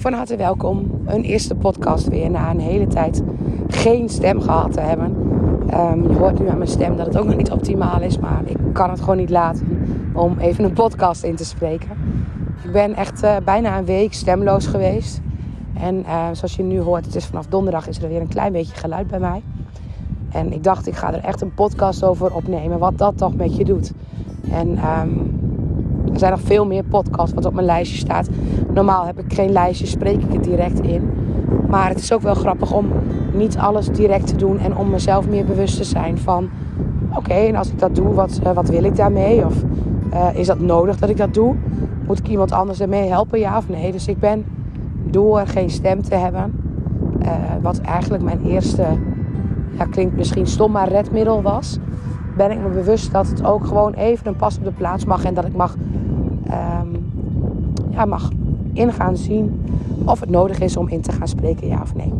Van harte welkom. Een eerste podcast weer na een hele tijd geen stem gehad te hebben. Um, je hoort nu aan mijn stem dat het ook nog niet optimaal is, maar ik kan het gewoon niet laten om even een podcast in te spreken. Ik ben echt uh, bijna een week stemloos geweest. En uh, zoals je nu hoort, het is vanaf donderdag is er weer een klein beetje geluid bij mij. En ik dacht, ik ga er echt een podcast over opnemen, wat dat toch met je doet. En um, er zijn nog veel meer podcasts wat op mijn lijstje staat. Normaal heb ik geen lijstje, spreek ik het direct in. Maar het is ook wel grappig om niet alles direct te doen en om mezelf meer bewust te zijn van: oké, en als ik dat doe, wat, uh, wat wil ik daarmee? Of uh, is dat nodig dat ik dat doe? Moet ik iemand anders ermee helpen, ja of nee? Dus ik ben door geen stem te hebben, uh, wat eigenlijk mijn eerste, ja, klinkt misschien stom, maar redmiddel was, ben ik me bewust dat het ook gewoon even een pas op de plaats mag en dat ik mag um, ja, mag in gaan zien of het nodig is om in te gaan spreken, ja of nee.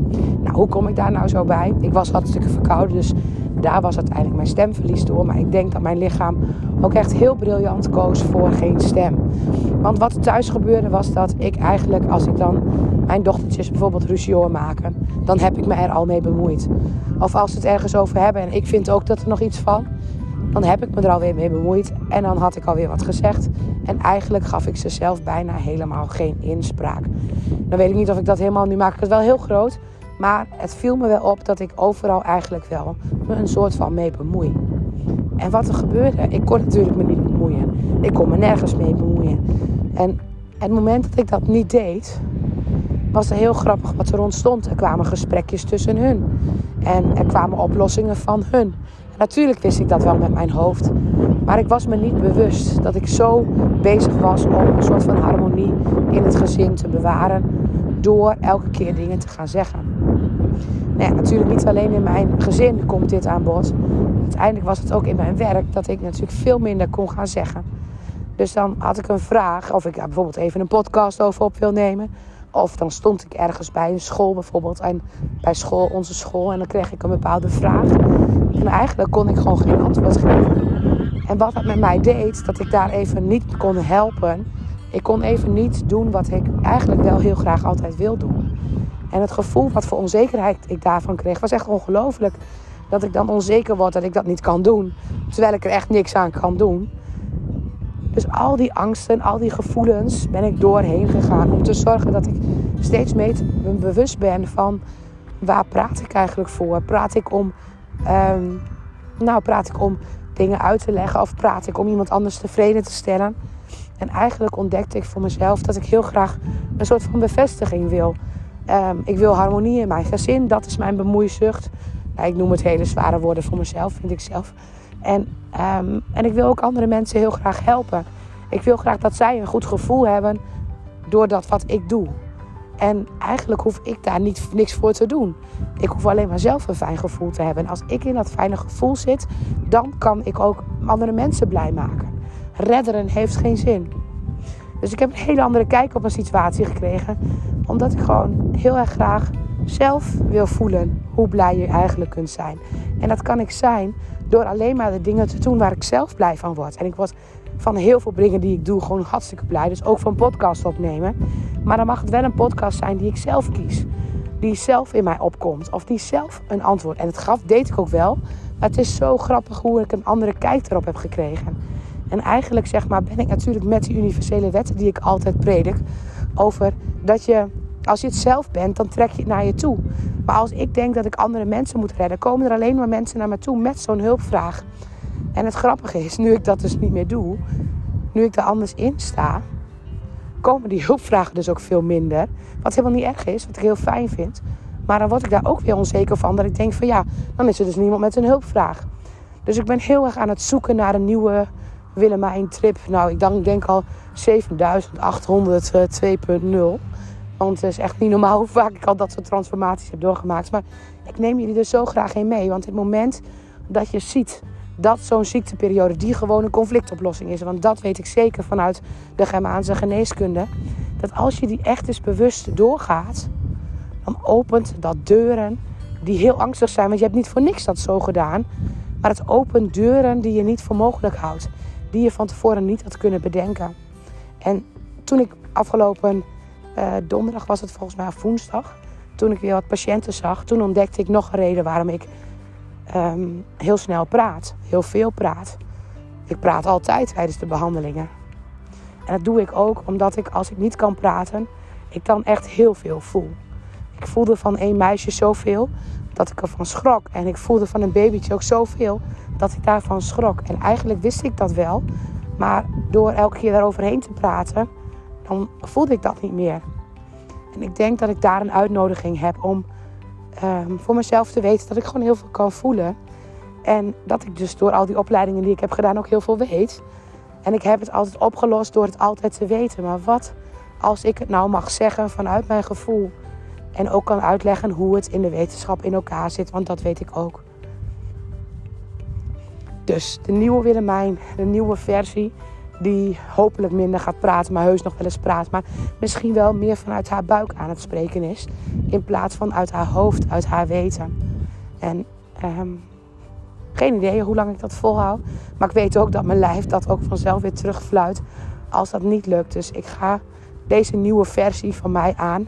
Nou, hoe kom ik daar nou zo bij? Ik was hartstikke verkouden, dus daar was uiteindelijk mijn stemverlies door. Maar ik denk dat mijn lichaam ook echt heel briljant koos voor geen stem. Want wat thuis gebeurde was dat ik eigenlijk, als ik dan mijn dochtertjes bijvoorbeeld ruzie hoor maken, dan heb ik me er al mee bemoeid. Of als ze het ergens over hebben en ik vind ook dat er nog iets van, dan heb ik me er alweer mee bemoeid en dan had ik alweer wat gezegd. En eigenlijk gaf ik ze zelf bijna helemaal geen inspraak. Dan weet ik niet of ik dat helemaal, nu maak ik het wel heel groot. Maar het viel me wel op dat ik overal eigenlijk wel me een soort van mee bemoei. En wat er gebeurde, ik kon natuurlijk me niet bemoeien. Ik kon me nergens mee bemoeien. En het moment dat ik dat niet deed, was er heel grappig wat er ontstond. Er kwamen gesprekjes tussen hun. En er kwamen oplossingen van hun. Natuurlijk wist ik dat wel met mijn hoofd. Maar ik was me niet bewust dat ik zo bezig was om een soort van harmonie in het gezin te bewaren. Door elke keer dingen te gaan zeggen. Nou ja, natuurlijk niet alleen in mijn gezin komt dit aan bod. Uiteindelijk was het ook in mijn werk dat ik natuurlijk veel minder kon gaan zeggen. Dus dan had ik een vraag, of ik bijvoorbeeld even een podcast over op wil nemen. Of dan stond ik ergens bij een school bijvoorbeeld. En bij school, onze school. En dan kreeg ik een bepaalde vraag. En eigenlijk kon ik gewoon geen antwoord geven. En wat dat met mij deed, dat ik daar even niet kon helpen. Ik kon even niet doen wat ik eigenlijk wel heel graag altijd wil doen. En het gevoel wat voor onzekerheid ik daarvan kreeg, was echt ongelooflijk. Dat ik dan onzeker word dat ik dat niet kan doen. Terwijl ik er echt niks aan kan doen. Dus al die angsten, al die gevoelens ben ik doorheen gegaan. Om te zorgen dat ik steeds meer bewust ben van waar praat ik eigenlijk voor? Praat ik om, um, nou, praat ik om dingen uit te leggen of praat ik om iemand anders tevreden te stellen? En eigenlijk ontdekte ik voor mezelf dat ik heel graag een soort van bevestiging wil. Um, ik wil harmonie in mijn gezin, dat is mijn bemoeizucht. Nou, ik noem het hele zware woorden voor mezelf, vind ik zelf. En, um, en ik wil ook andere mensen heel graag helpen. Ik wil graag dat zij een goed gevoel hebben door dat wat ik doe. En eigenlijk hoef ik daar niet, niks voor te doen. Ik hoef alleen maar zelf een fijn gevoel te hebben. En als ik in dat fijne gevoel zit, dan kan ik ook andere mensen blij maken. Redderen heeft geen zin. Dus ik heb een hele andere kijk op een situatie gekregen. Omdat ik gewoon heel erg graag zelf wil voelen hoe blij je eigenlijk kunt zijn. En dat kan ik zijn door alleen maar de dingen te doen waar ik zelf blij van word. En ik word van heel veel dingen die ik doe gewoon hartstikke blij. Dus ook van podcast opnemen. Maar dan mag het wel een podcast zijn die ik zelf kies. Die zelf in mij opkomt. Of die zelf een antwoord. En het gaf, deed ik ook wel. Maar het is zo grappig hoe ik een andere kijk erop heb gekregen. En eigenlijk zeg maar ben ik natuurlijk met die universele wetten die ik altijd predik. Over dat je, als je het zelf bent, dan trek je het naar je toe. Maar als ik denk dat ik andere mensen moet redden, komen er alleen maar mensen naar me toe met zo'n hulpvraag. En het grappige is, nu ik dat dus niet meer doe, nu ik er anders in sta, komen die hulpvragen dus ook veel minder. Wat helemaal niet erg is, wat ik heel fijn vind. Maar dan word ik daar ook weer onzeker van. Dat ik denk van ja, dan is er dus niemand met een hulpvraag. Dus ik ben heel erg aan het zoeken naar een nieuwe Willemijn trip. Nou, ik denk, al 7800 2.0. Want het is echt niet normaal hoe vaak ik al dat soort transformaties heb doorgemaakt. Maar ik neem jullie er zo graag in mee. Want het moment dat je ziet dat zo'n ziekteperiode die gewoon een conflictoplossing is. Want dat weet ik zeker vanuit de Germaanse geneeskunde. Dat als je die echt eens bewust doorgaat, dan opent dat deuren die heel angstig zijn. Want je hebt niet voor niks dat zo gedaan. Maar het opent deuren die je niet voor mogelijk houdt. Die je van tevoren niet had kunnen bedenken. En toen ik afgelopen uh, donderdag was het volgens mij, woensdag. Toen ik weer wat patiënten zag, toen ontdekte ik nog een reden waarom ik ehm, heel snel praat. Heel veel praat. Ik praat altijd tijdens de behandelingen. En dat doe ik ook omdat ik, als ik niet kan praten, ik dan echt heel veel voel. Ik voelde van één meisje zoveel dat ik ervan schrok. En ik voelde van een babytje ook zoveel dat ik daarvan schrok. En eigenlijk wist ik dat wel. Maar door elke keer daaroverheen te praten, dan voelde ik dat niet meer. En ik denk dat ik daar een uitnodiging heb om ehm, voor mezelf te weten dat ik gewoon heel veel kan voelen. En dat ik dus door al die opleidingen die ik heb gedaan ook heel veel weet. En ik heb het altijd opgelost door het altijd te weten. Maar wat als ik het nou mag zeggen vanuit mijn gevoel? En ook kan uitleggen hoe het in de wetenschap in elkaar zit, want dat weet ik ook. Dus de nieuwe Willemijn, de nieuwe versie, die hopelijk minder gaat praten, maar heus nog wel eens praat. Maar misschien wel meer vanuit haar buik aan het spreken is. In plaats van uit haar hoofd, uit haar weten. En um, geen idee hoe lang ik dat volhoud. Maar ik weet ook dat mijn lijf dat ook vanzelf weer terugfluit als dat niet lukt. Dus ik ga deze nieuwe versie van mij aan.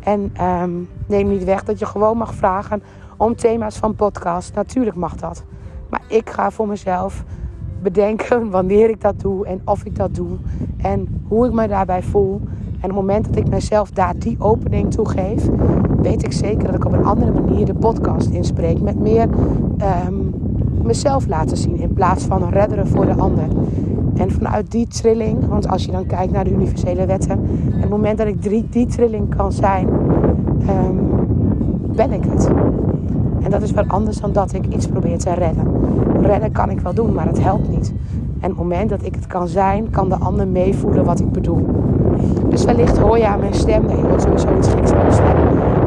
En um, neem niet weg dat je gewoon mag vragen om thema's van podcast. Natuurlijk mag dat. Maar ik ga voor mezelf bedenken wanneer ik dat doe en of ik dat doe. En hoe ik me daarbij voel. En op het moment dat ik mezelf daar die opening toe geef, weet ik zeker dat ik op een andere manier de podcast inspreek. Met meer um, mezelf laten zien in plaats van redderen voor de ander. En vanuit die trilling, want als je dan kijkt naar de universele wetten, en het moment dat ik die, die trilling kan zijn, um, ben ik het. En dat is wat anders dan dat ik iets probeer te redden. Redden kan ik wel doen, maar het helpt niet. En op het moment dat ik het kan zijn, kan de ander meevoelen wat ik bedoel. Dus wellicht hoor je aan mijn stem, nee, je hoort sowieso iets geks aan mijn stem.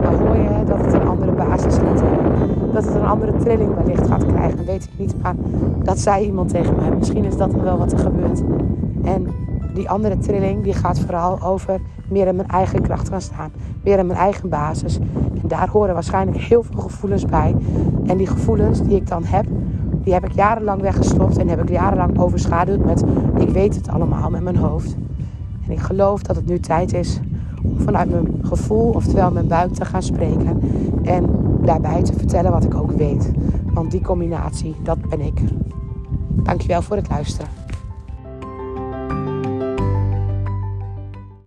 Maar hoor je dat het een andere basis gaat hebben. Dat het een andere trilling wellicht gaat krijgen, weet ik niet. Maar dat zei iemand tegen mij. Misschien is dat wel wat er gebeurt. En die andere trilling die gaat vooral over meer in mijn eigen kracht gaan staan. Meer in mijn eigen basis. En daar horen waarschijnlijk heel veel gevoelens bij. En die gevoelens die ik dan heb, die heb ik jarenlang weggestopt. En heb ik jarenlang overschaduwd met ik weet het allemaal met mijn hoofd. En ik geloof dat het nu tijd is om vanuit mijn gevoel, oftewel mijn buik, te gaan spreken. En daarbij te vertellen wat ik ook weet. Want die combinatie, dat ben ik. Dankjewel voor het luisteren.